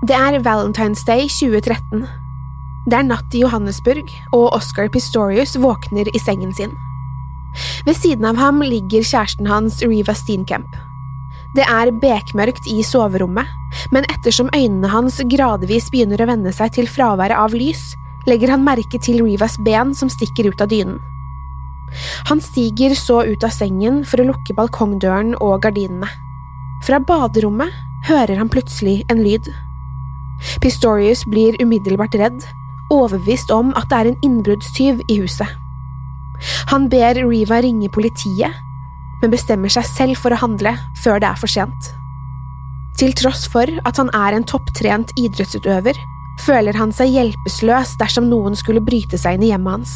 Det er Valentine's Day 2013. Det er natt i Johannesburg, og Oscar Pistorius våkner i sengen sin. Ved siden av ham ligger kjæresten hans Riva Steenkamp. Det er bekmørkt i soverommet, men ettersom øynene hans gradvis begynner å venne seg til fraværet av lys, legger han merke til Rivas ben som stikker ut av dynen. Han stiger så ut av sengen for å lukke balkongdøren og gardinene. Fra baderommet hører han plutselig en lyd. Pistorius blir umiddelbart redd, overbevist om at det er en innbruddstyv i huset. Han ber Riva ringe politiet, men bestemmer seg selv for å handle før det er for sent. Til tross for at han er en topptrent idrettsutøver, føler han seg hjelpeløs dersom noen skulle bryte seg inn i hjemmet hans.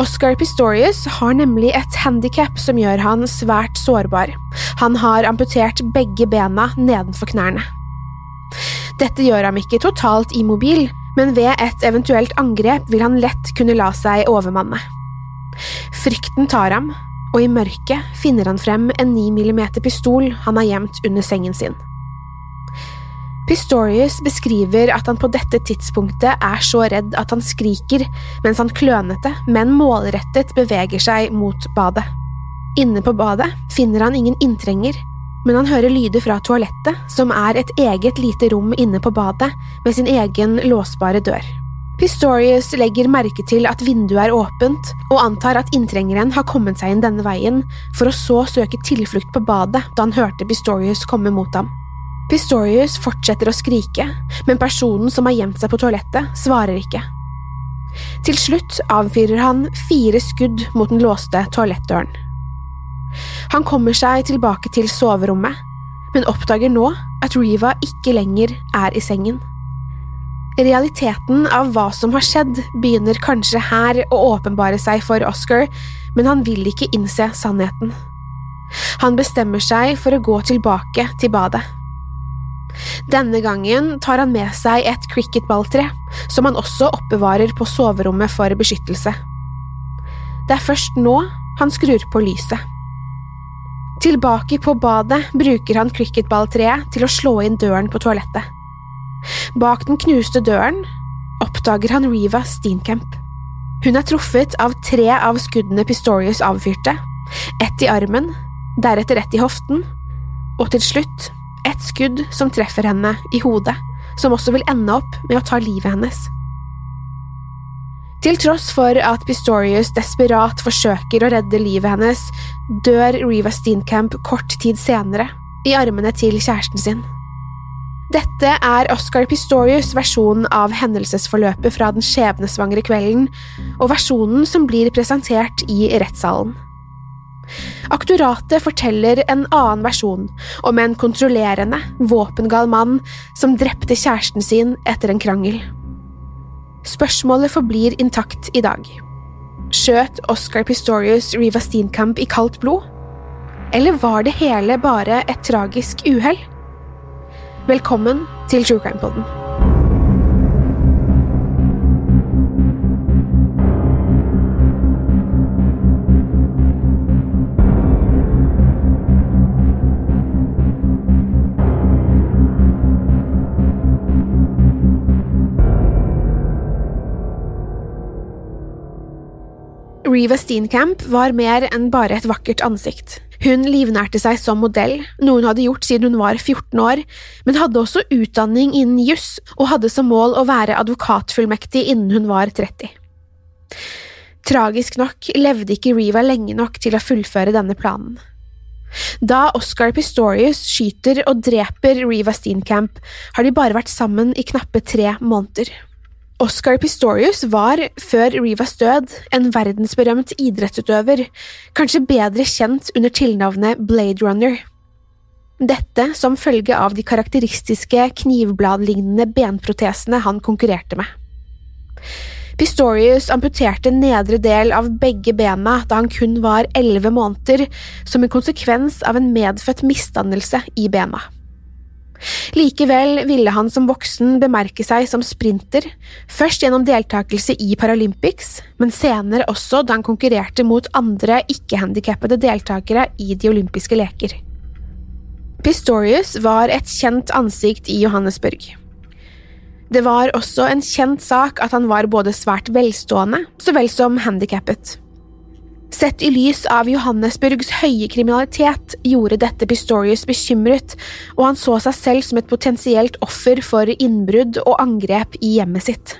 Oscar Pistorius har nemlig et handikap som gjør han svært sårbar. Han har amputert begge bena nedenfor knærne. Dette gjør ham ikke totalt immobil, men ved et eventuelt angrep vil han lett kunne la seg overmanne. Frykten tar ham, og i mørket finner han frem en 9 mm pistol han har gjemt under sengen sin. Pistorius beskriver at han på dette tidspunktet er så redd at han skriker mens han klønete, men målrettet beveger seg mot badet. Inne på badet finner han ingen inntrenger, men han hører lyder fra toalettet, som er et eget lite rom inne på badet med sin egen låsbare dør. Pistorius legger merke til at vinduet er åpent, og antar at inntrengeren har kommet seg inn denne veien, for å så søke tilflukt på badet da han hørte Pistorius komme mot ham. Pistorius fortsetter å skrike, men personen som har gjemt seg på toalettet, svarer ikke. Til slutt avfyrer han fire skudd mot den låste toalettdøren. Han kommer seg tilbake til soverommet, men oppdager nå at Riva ikke lenger er i sengen. Realiteten av hva som har skjedd, begynner kanskje her å åpenbare seg for Oscar, men han vil ikke innse sannheten. Han bestemmer seg for å gå tilbake til badet. Denne gangen tar han med seg et cricketballtre, som han også oppbevarer på soverommet for beskyttelse. Det er først nå han skrur på lyset. Tilbake på badet bruker han cricketballtreet til å slå inn døren på toalettet. Bak den knuste døren oppdager han Riva Steenkamp. Hun er truffet av tre av skuddene Pistorius avfyrte, ett i armen, deretter ett i hoften, og til slutt et skudd som treffer henne i hodet, som også vil ende opp med å ta livet hennes. Til tross for at Pistorius desperat forsøker å redde livet hennes, dør Riva Steenkamp kort tid senere, i armene til kjæresten sin. Dette er Oscar Pistorius' versjon av hendelsesforløpet fra den skjebnesvangre kvelden, og versjonen som blir presentert i rettssalen. Aktoratet forteller en annen versjon om en kontrollerende, våpengal mann som drepte kjæresten sin etter en krangel. Spørsmålet forblir intakt i dag. Skjøt Oscar Pistorius Riva Steenkamp i kaldt blod? Eller var det hele bare et tragisk uhell? Velkommen til True Crime Poden. Reva Steenkamp var mer enn bare et vakkert ansikt. Hun livnærte seg som modell, noe hun hadde gjort siden hun var 14 år, men hadde også utdanning innen juss og hadde som mål å være advokatfullmektig innen hun var 30. Tragisk nok levde ikke Reva lenge nok til å fullføre denne planen. Da Oscar Pistorius skyter og dreper Reva Steenkamp, har de bare vært sammen i knappe tre måneder. Oscar Pistorius var, før Rivas død, en verdensberømt idrettsutøver, kanskje bedre kjent under tilnavnet Blade Runner. Dette som følge av de karakteristiske knivbladlignende benprotesene han konkurrerte med. Pistorius amputerte nedre del av begge bena da han kun var elleve måneder, som en konsekvens av en medfødt misdannelse i bena. Likevel ville han som voksen bemerke seg som sprinter, først gjennom deltakelse i Paralympics, men senere også da han konkurrerte mot andre ikke-handikappede deltakere i de olympiske leker. Pistorius var et kjent ansikt i Johannesburg. Det var også en kjent sak at han var både svært velstående så vel som handikappet. Sett i lys av Johannesburgs høye kriminalitet gjorde dette Pistorius bekymret, og han så seg selv som et potensielt offer for innbrudd og angrep i hjemmet sitt.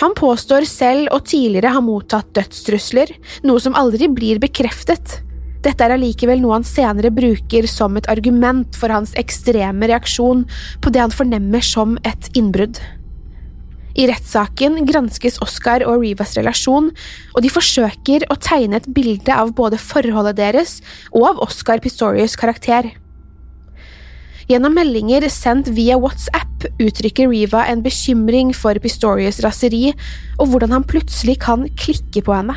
Han påstår selv å tidligere ha mottatt dødstrusler, noe som aldri blir bekreftet. Dette er allikevel noe han senere bruker som et argument for hans ekstreme reaksjon på det han fornemmer som et innbrudd. I rettssaken granskes Oscar og Rivas relasjon, og de forsøker å tegne et bilde av både forholdet deres og av Oscar Pistorius' karakter. Gjennom meldinger sendt via WhatsApp uttrykker Riva en bekymring for Pistorius' raseri og hvordan han plutselig kan klikke på henne.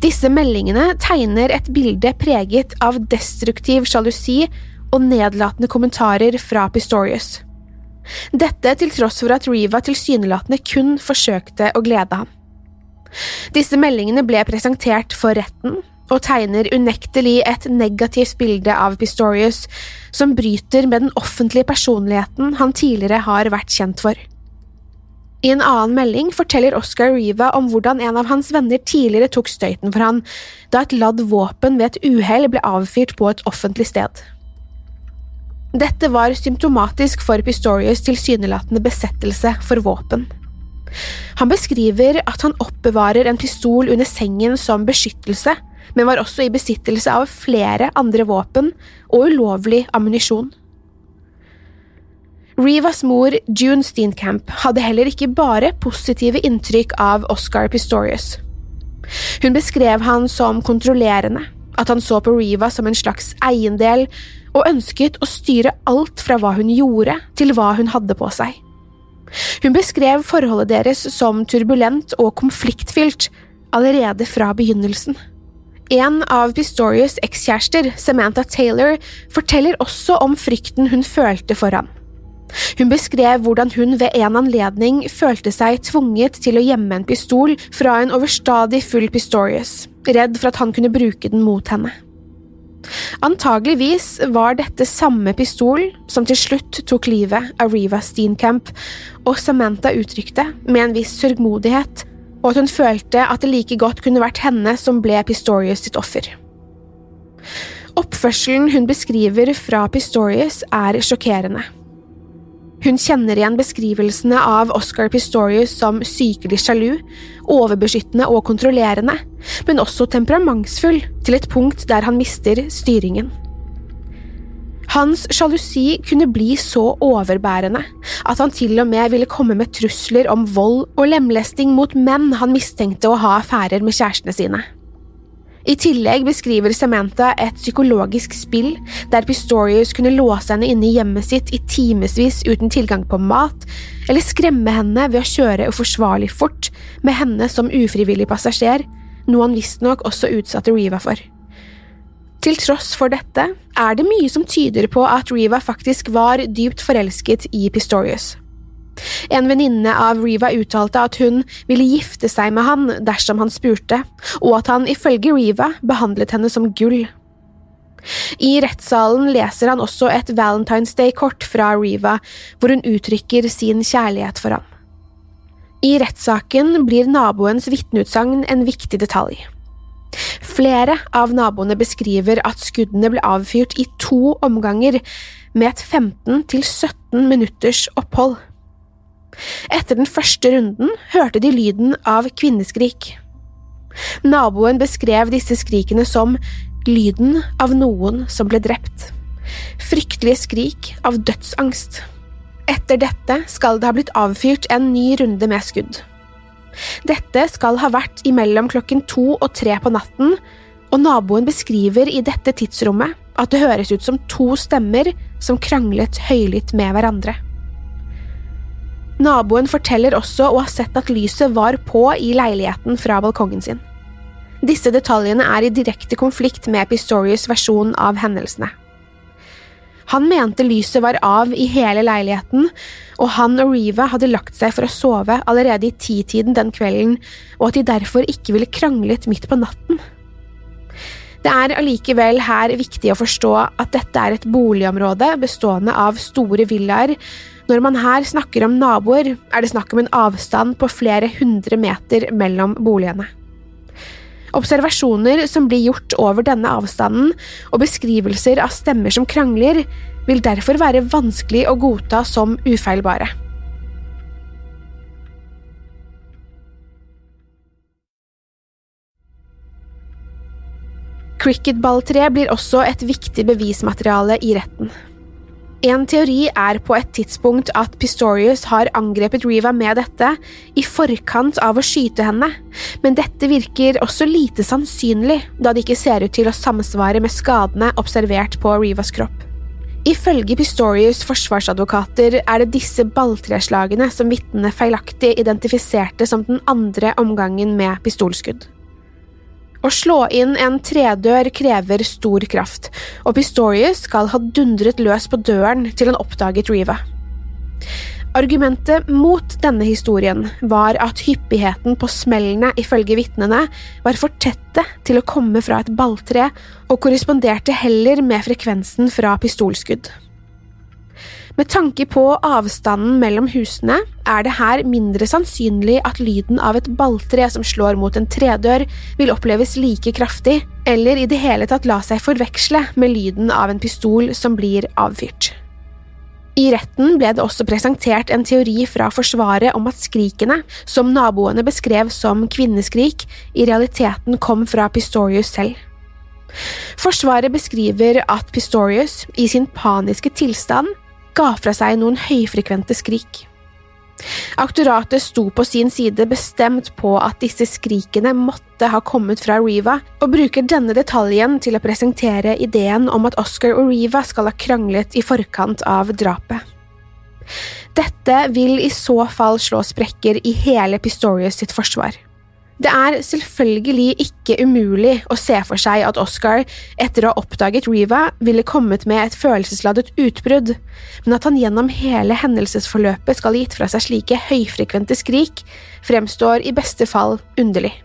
Disse meldingene tegner et bilde preget av destruktiv sjalusi og nedlatende kommentarer fra Pistorius. Dette til tross for at Riva tilsynelatende kun forsøkte å glede ham. Disse meldingene ble presentert for retten, og tegner unektelig et negativt bilde av Pistorius, som bryter med den offentlige personligheten han tidligere har vært kjent for. I en annen melding forteller Oscar Riva om hvordan en av hans venner tidligere tok støyten for han, da et ladd våpen ved et uhell ble avfyrt på et offentlig sted. Dette var symptomatisk for Pistorius tilsynelatende besettelse for våpen. Han beskriver at han oppbevarer en pistol under sengen som beskyttelse, men var også i besittelse av flere andre våpen og ulovlig ammunisjon. Rivas mor, June Steenkamp, hadde heller ikke bare positive inntrykk av Oscar Pistorius. Hun beskrev han som kontrollerende, at han så på Riva som en slags eiendel og ønsket å styre alt fra hva hun gjorde til hva hun hadde på seg. Hun beskrev forholdet deres som turbulent og konfliktfylt allerede fra begynnelsen. En av Pistorius' ekskjærester, Samantha Taylor, forteller også om frykten hun følte for han. Hun beskrev hvordan hun ved en anledning følte seg tvunget til å gjemme en pistol fra en overstadig full Pistorius, redd for at han kunne bruke den mot henne. Antageligvis var dette samme pistol som til slutt tok livet av Riva Steenkamp, og Samantha uttrykte, med en viss sørgmodighet, og at hun følte at det like godt kunne vært henne som ble Pistorius sitt offer. Oppførselen hun beskriver fra Pistorius, er sjokkerende. Hun kjenner igjen beskrivelsene av Oscar Pistorius som sykelig sjalu, overbeskyttende og kontrollerende, men også temperamentsfull til et punkt der han mister styringen. Hans sjalusi kunne bli så overbærende at han til og med ville komme med trusler om vold og lemlesting mot menn han mistenkte å ha affærer med kjærestene sine. I tillegg beskriver Samantha et psykologisk spill der Pistorius kunne låse henne inne i hjemmet sitt i timevis uten tilgang på mat, eller skremme henne ved å kjøre uforsvarlig fort med henne som ufrivillig passasjer, noe han visstnok også utsatte Riva for. Til tross for dette er det mye som tyder på at Riva faktisk var dypt forelsket i Pistorius. En venninne av Riva uttalte at hun ville gifte seg med han dersom han spurte, og at han ifølge Riva behandlet henne som gull. I rettssalen leser han også et Valentine's Day-kort fra Riva, hvor hun uttrykker sin kjærlighet for ham. I rettssaken blir naboens vitneutsagn en viktig detalj. Flere av naboene beskriver at skuddene ble avfyrt i to omganger, med et 15 til 17 minutters opphold. Etter den første runden hørte de lyden av kvinneskrik. Naboen beskrev disse skrikene som lyden av noen som ble drept. Fryktelige skrik av dødsangst. Etter dette skal det ha blitt avfyrt en ny runde med skudd. Dette skal ha vært imellom klokken to og tre på natten, og naboen beskriver i dette tidsrommet at det høres ut som to stemmer som kranglet høylytt med hverandre. Naboen forteller også å ha sett at lyset var på i leiligheten fra balkongen sin. Disse detaljene er i direkte konflikt med Pistorius' versjon av hendelsene. Han mente lyset var av i hele leiligheten, og han og Riva hadde lagt seg for å sove allerede i titiden den kvelden, og at de derfor ikke ville kranglet midt på natten. Det er allikevel her viktig å forstå at dette er et boligområde bestående av store villaer. Når man her snakker om naboer, er det snakk om en avstand på flere hundre meter mellom boligene. Observasjoner som blir gjort over denne avstanden, og beskrivelser av stemmer som krangler, vil derfor være vanskelig å godta som ufeilbare. Cricketballtre blir også et viktig bevismateriale i retten. En teori er på et tidspunkt at Pistorius har angrepet Riva med dette i forkant av å skyte henne, men dette virker også lite sannsynlig, da det ikke ser ut til å samsvare med skadene observert på Rivas kropp. Ifølge Pistorius' forsvarsadvokater er det disse balltreslagene som vitnene feilaktig identifiserte som den andre omgangen med pistolskudd. Å slå inn en tredør krever stor kraft, og Pistorius skal ha dundret løs på døren til han oppdaget Riva. Argumentet mot denne historien var at hyppigheten på smellene ifølge vitnene var for tette til å komme fra et balltre, og korresponderte heller med frekvensen fra pistolskudd. Med tanke på avstanden mellom husene er det her mindre sannsynlig at lyden av et balltre som slår mot en tredør, vil oppleves like kraftig, eller i det hele tatt la seg forveksle med lyden av en pistol som blir avfyrt. I retten ble det også presentert en teori fra Forsvaret om at skrikene, som naboene beskrev som kvinneskrik, i realiteten kom fra Pistorius selv. Forsvaret beskriver at Pistorius, i sin paniske tilstand, ga fra seg noen høyfrekvente skrik. Aktoratet sto på sin side bestemt på at disse skrikene måtte ha kommet fra Riva, og bruker denne detaljen til å presentere ideen om at Oscar og Riva skal ha kranglet i forkant av drapet. Dette vil i så fall slå sprekker i hele Pistorius sitt forsvar. Det er selvfølgelig ikke umulig å se for seg at Oscar, etter å ha oppdaget Riva, ville kommet med et følelsesladet utbrudd, men at han gjennom hele hendelsesforløpet skal ha gitt fra seg slike høyfrekvente skrik, fremstår i beste fall underlig.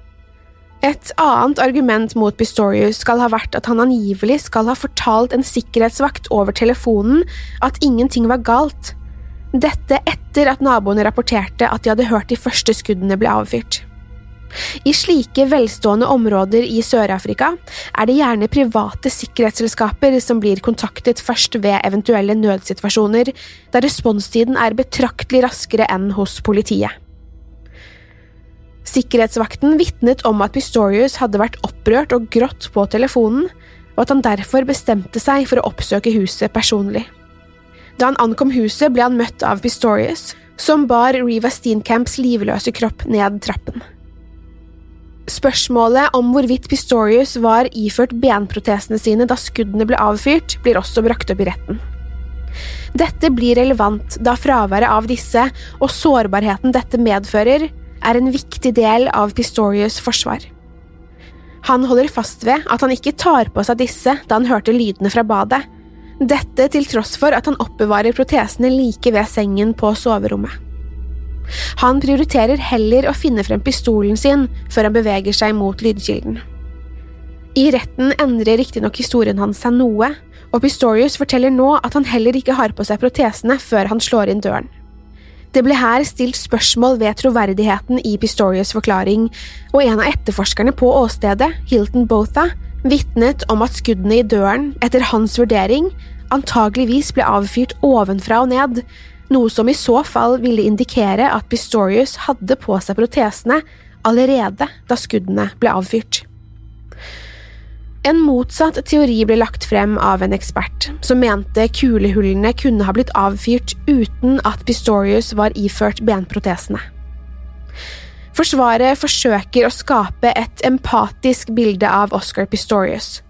Et annet argument mot Pistorius skal ha vært at han angivelig skal ha fortalt en sikkerhetsvakt over telefonen at ingenting var galt, dette etter at naboene rapporterte at de hadde hørt de første skuddene ble avfyrt. I slike velstående områder i Sør-Afrika er det gjerne private sikkerhetsselskaper som blir kontaktet først ved eventuelle nødsituasjoner, da responstiden er betraktelig raskere enn hos politiet. Sikkerhetsvakten vitnet om at Pistorius hadde vært opprørt og grått på telefonen, og at han derfor bestemte seg for å oppsøke huset personlig. Da han ankom huset, ble han møtt av Pistorius, som bar Riva Steenkamps livløse kropp ned trappen. Spørsmålet om hvorvidt Pistorius var iført benprotesene sine da skuddene ble avfyrt, blir også brakt opp i retten. Dette blir relevant da fraværet av disse, og sårbarheten dette medfører, er en viktig del av Pistorius' forsvar. Han holder fast ved at han ikke tar på seg disse da han hørte lydene fra badet, dette til tross for at han oppbevarer protesene like ved sengen på soverommet. Han prioriterer heller å finne frem pistolen sin før han beveger seg mot lydkilden. I retten endrer riktignok historien hans seg noe, og Pistorius forteller nå at han heller ikke har på seg protesene før han slår inn døren. Det ble her stilt spørsmål ved troverdigheten i Pistorius' forklaring, og en av etterforskerne på åstedet, Hilton Botha, vitnet om at skuddene i døren, etter hans vurdering, antageligvis ble avfyrt ovenfra og ned, noe som i så fall ville indikere at Pistorius hadde på seg protesene allerede da skuddene ble avfyrt. En motsatt teori ble lagt frem av en ekspert, som mente kulehullene kunne ha blitt avfyrt uten at Pistorius var iført benprotesene. Forsvaret forsøker å skape et empatisk bilde av Oscar Pistorius.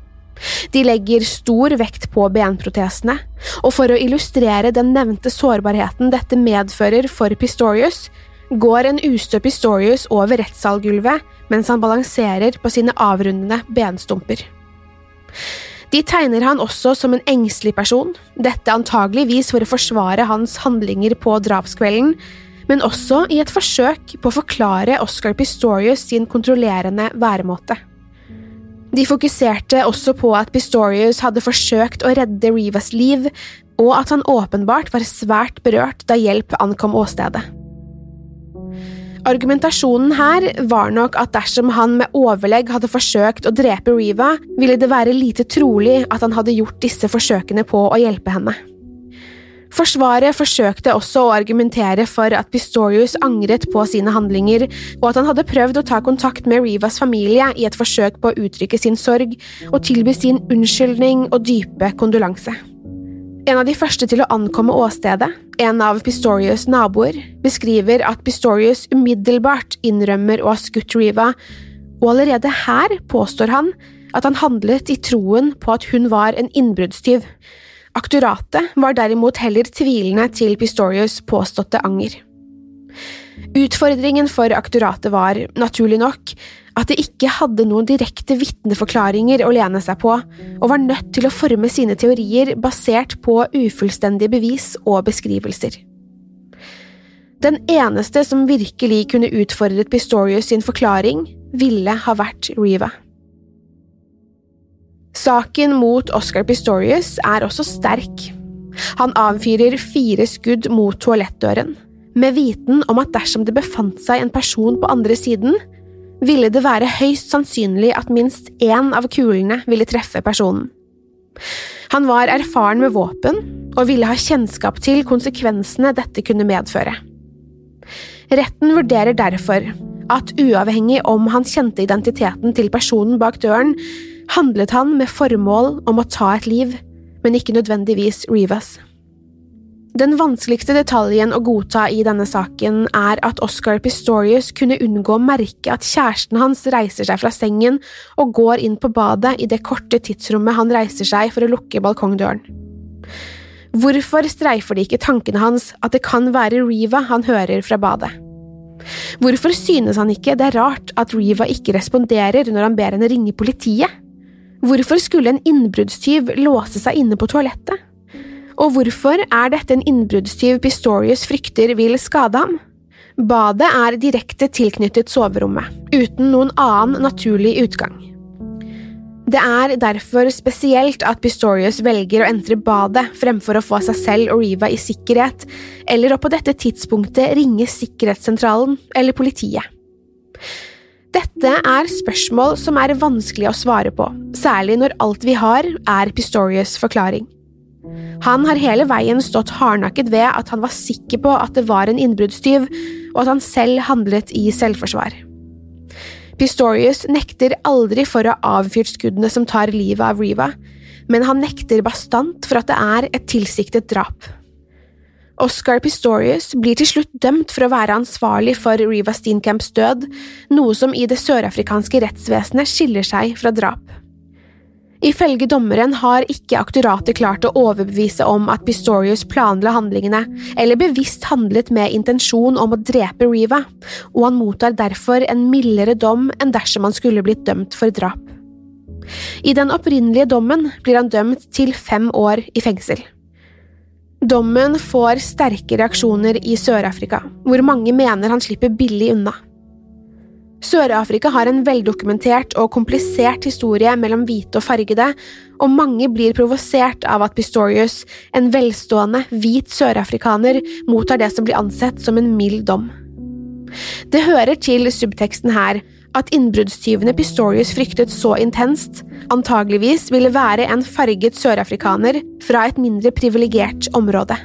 De legger stor vekt på benprotesene, og for å illustrere den nevnte sårbarheten dette medfører for Pistorius, går en ustø Pistorius over rettssalgulvet mens han balanserer på sine avrundende benstumper. De tegner han også som en engstelig person, dette antageligvis for å forsvare hans handlinger på drapskvelden, men også i et forsøk på å forklare Oscar Pistorius sin kontrollerende væremåte. De fokuserte også på at Pistorius hadde forsøkt å redde Rivas liv, og at han åpenbart var svært berørt da hjelp ankom åstedet. Argumentasjonen her var nok at dersom han med overlegg hadde forsøkt å drepe Riva, ville det være lite trolig at han hadde gjort disse forsøkene på å hjelpe henne. Forsvaret forsøkte også å argumentere for at Pistorius angret på sine handlinger, og at han hadde prøvd å ta kontakt med Rivas familie i et forsøk på å uttrykke sin sorg og tilby sin unnskyldning og dype kondolanse. En av de første til å ankomme åstedet, en av Pistorius' naboer, beskriver at Pistorius umiddelbart innrømmer å ha skutt Riva, og allerede her påstår han at han handlet i troen på at hun var en innbruddstyv. Aktoratet var derimot heller tvilende til Pistorius' påståtte anger. Utfordringen for aktoratet var, naturlig nok, at det ikke hadde noen direkte vitneforklaringer å lene seg på, og var nødt til å forme sine teorier basert på ufullstendige bevis og beskrivelser. Den eneste som virkelig kunne utfordret Pistorius sin forklaring, ville ha vært Riva. Saken mot Oscar Pistorius er også sterk. Han avfyrer fire skudd mot toalettdøren, med viten om at dersom det befant seg en person på andre siden, ville det være høyst sannsynlig at minst én av kulene ville treffe personen. Han var erfaren med våpen og ville ha kjennskap til konsekvensene dette kunne medføre. Retten vurderer derfor at uavhengig om han kjente identiteten til personen bak døren, handlet han med formål om å ta et liv, men ikke nødvendigvis Rivas. Den vanskeligste detaljen å godta i denne saken er at Oscar Pistorius kunne unngå å merke at kjæresten hans reiser seg fra sengen og går inn på badet i det korte tidsrommet han reiser seg for å lukke balkongdøren. Hvorfor streifer det ikke tankene hans at det kan være Riva han hører fra badet? Hvorfor synes han ikke det er rart at Riva ikke responderer når han ber henne ringe politiet? Hvorfor skulle en innbruddstyv låse seg inne på toalettet? Og hvorfor er dette en innbruddstyv Pistorius frykter vil skade ham? Badet er direkte tilknyttet soverommet, uten noen annen naturlig utgang. Det er derfor spesielt at Pistorius velger å entre badet fremfor å få seg selv og Riva i sikkerhet, eller å på dette tidspunktet ringe sikkerhetssentralen eller politiet. Dette er spørsmål som er vanskelig å svare på, særlig når alt vi har, er Pistorius' forklaring. Han har hele veien stått hardnakket ved at han var sikker på at det var en innbruddstyv, og at han selv handlet i selvforsvar. Pistorius nekter aldri for å ha avfyrt skuddene som tar livet av Riva, men han nekter bastant for at det er et tilsiktet drap. Oscar Pistorius blir til slutt dømt for å være ansvarlig for Riva Steenkamps død, noe som i det sørafrikanske rettsvesenet skiller seg fra drap. Ifølge dommeren har ikke aktoratet klart å overbevise om at Pistorius planla handlingene, eller bevisst handlet med intensjon om å drepe Riva, og han mottar derfor en mildere dom enn dersom han skulle blitt dømt for drap. I den opprinnelige dommen blir han dømt til fem år i fengsel. Dommen får sterke reaksjoner i Sør-Afrika, hvor mange mener han slipper billig unna. Sør-Afrika har en veldokumentert og komplisert historie mellom hvite og fargede, og mange blir provosert av at Pistorius, en velstående, hvit sørafrikaner, mottar det som blir ansett som en mild dom. Det hører til subteksten her at innbruddstyvene Pistorius fryktet så intenst, antageligvis ville være en farget sørafrikaner fra et mindre privilegert område.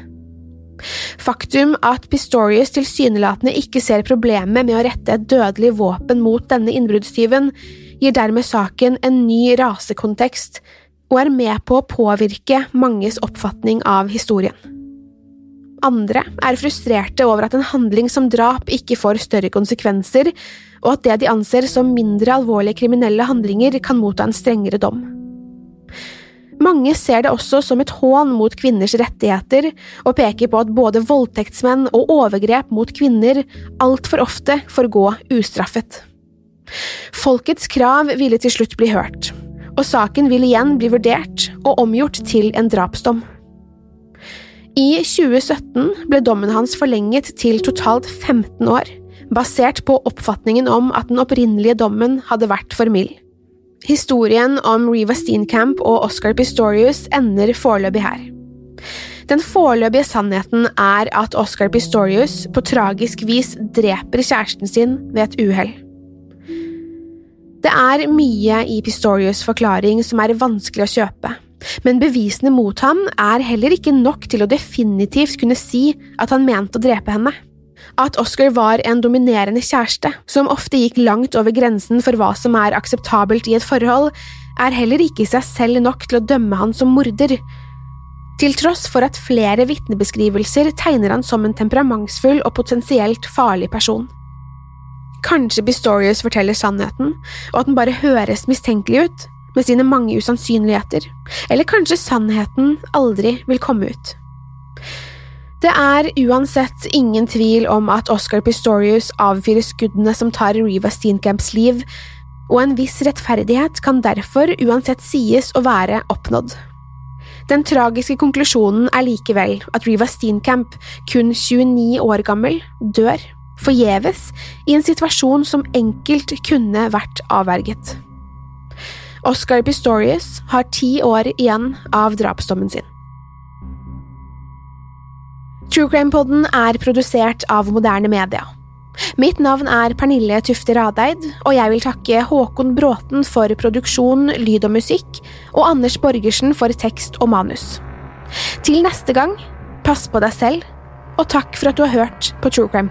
Faktum at Pistorius tilsynelatende ikke ser problemet med å rette et dødelig våpen mot denne innbruddstyven, gir dermed saken en ny rasekontekst og er med på å påvirke manges oppfatning av historien. Andre er frustrerte over at en handling som drap ikke får større konsekvenser, og at det de anser som mindre alvorlige kriminelle handlinger, kan motta en strengere dom. Mange ser det også som et hån mot kvinners rettigheter, og peker på at både voldtektsmenn og overgrep mot kvinner altfor ofte får gå ustraffet. Folkets krav ville til slutt bli hørt, og saken vil igjen bli vurdert og omgjort til en drapsdom. I 2017 ble dommen hans forlenget til totalt 15 år, basert på oppfatningen om at den opprinnelige dommen hadde vært for mild. Historien om Riva Steenkamp og Oscar Pistorius ender foreløpig her. Den foreløpige sannheten er at Oscar Pistorius på tragisk vis dreper kjæresten sin ved et uhell. Det er mye i Pistorius' forklaring som er vanskelig å kjøpe, men bevisene mot ham er heller ikke nok til å definitivt kunne si at han mente å drepe henne. At Oscar var en dominerende kjæreste, som ofte gikk langt over grensen for hva som er akseptabelt i et forhold, er heller ikke i seg selv nok til å dømme han som morder. Til tross for at flere vitnebeskrivelser tegner han som en temperamentsfull og potensielt farlig person. Kanskje Bistorius forteller sannheten, og at den bare høres mistenkelig ut, med sine mange usannsynligheter, eller kanskje sannheten aldri vil komme ut. Det er uansett ingen tvil om at Oscar Pistorius avfyrer skuddene som tar Riva Steenkamps liv, og en viss rettferdighet kan derfor uansett sies å være oppnådd. Den tragiske konklusjonen er likevel at Riva Steenkamp, kun 29 år gammel, dør, forgjeves, i en situasjon som enkelt kunne vært avverget. Oscar Pistorius har ti år igjen av drapsdommen sin. True Crime Podden er produsert av moderne media. Mitt navn er Pernille Tufte Radeid, og jeg vil takke Håkon Bråten for produksjon, lyd og musikk, og Anders Borgersen for tekst og manus. Til neste gang, pass på deg selv, og takk for at du har hørt på True Crime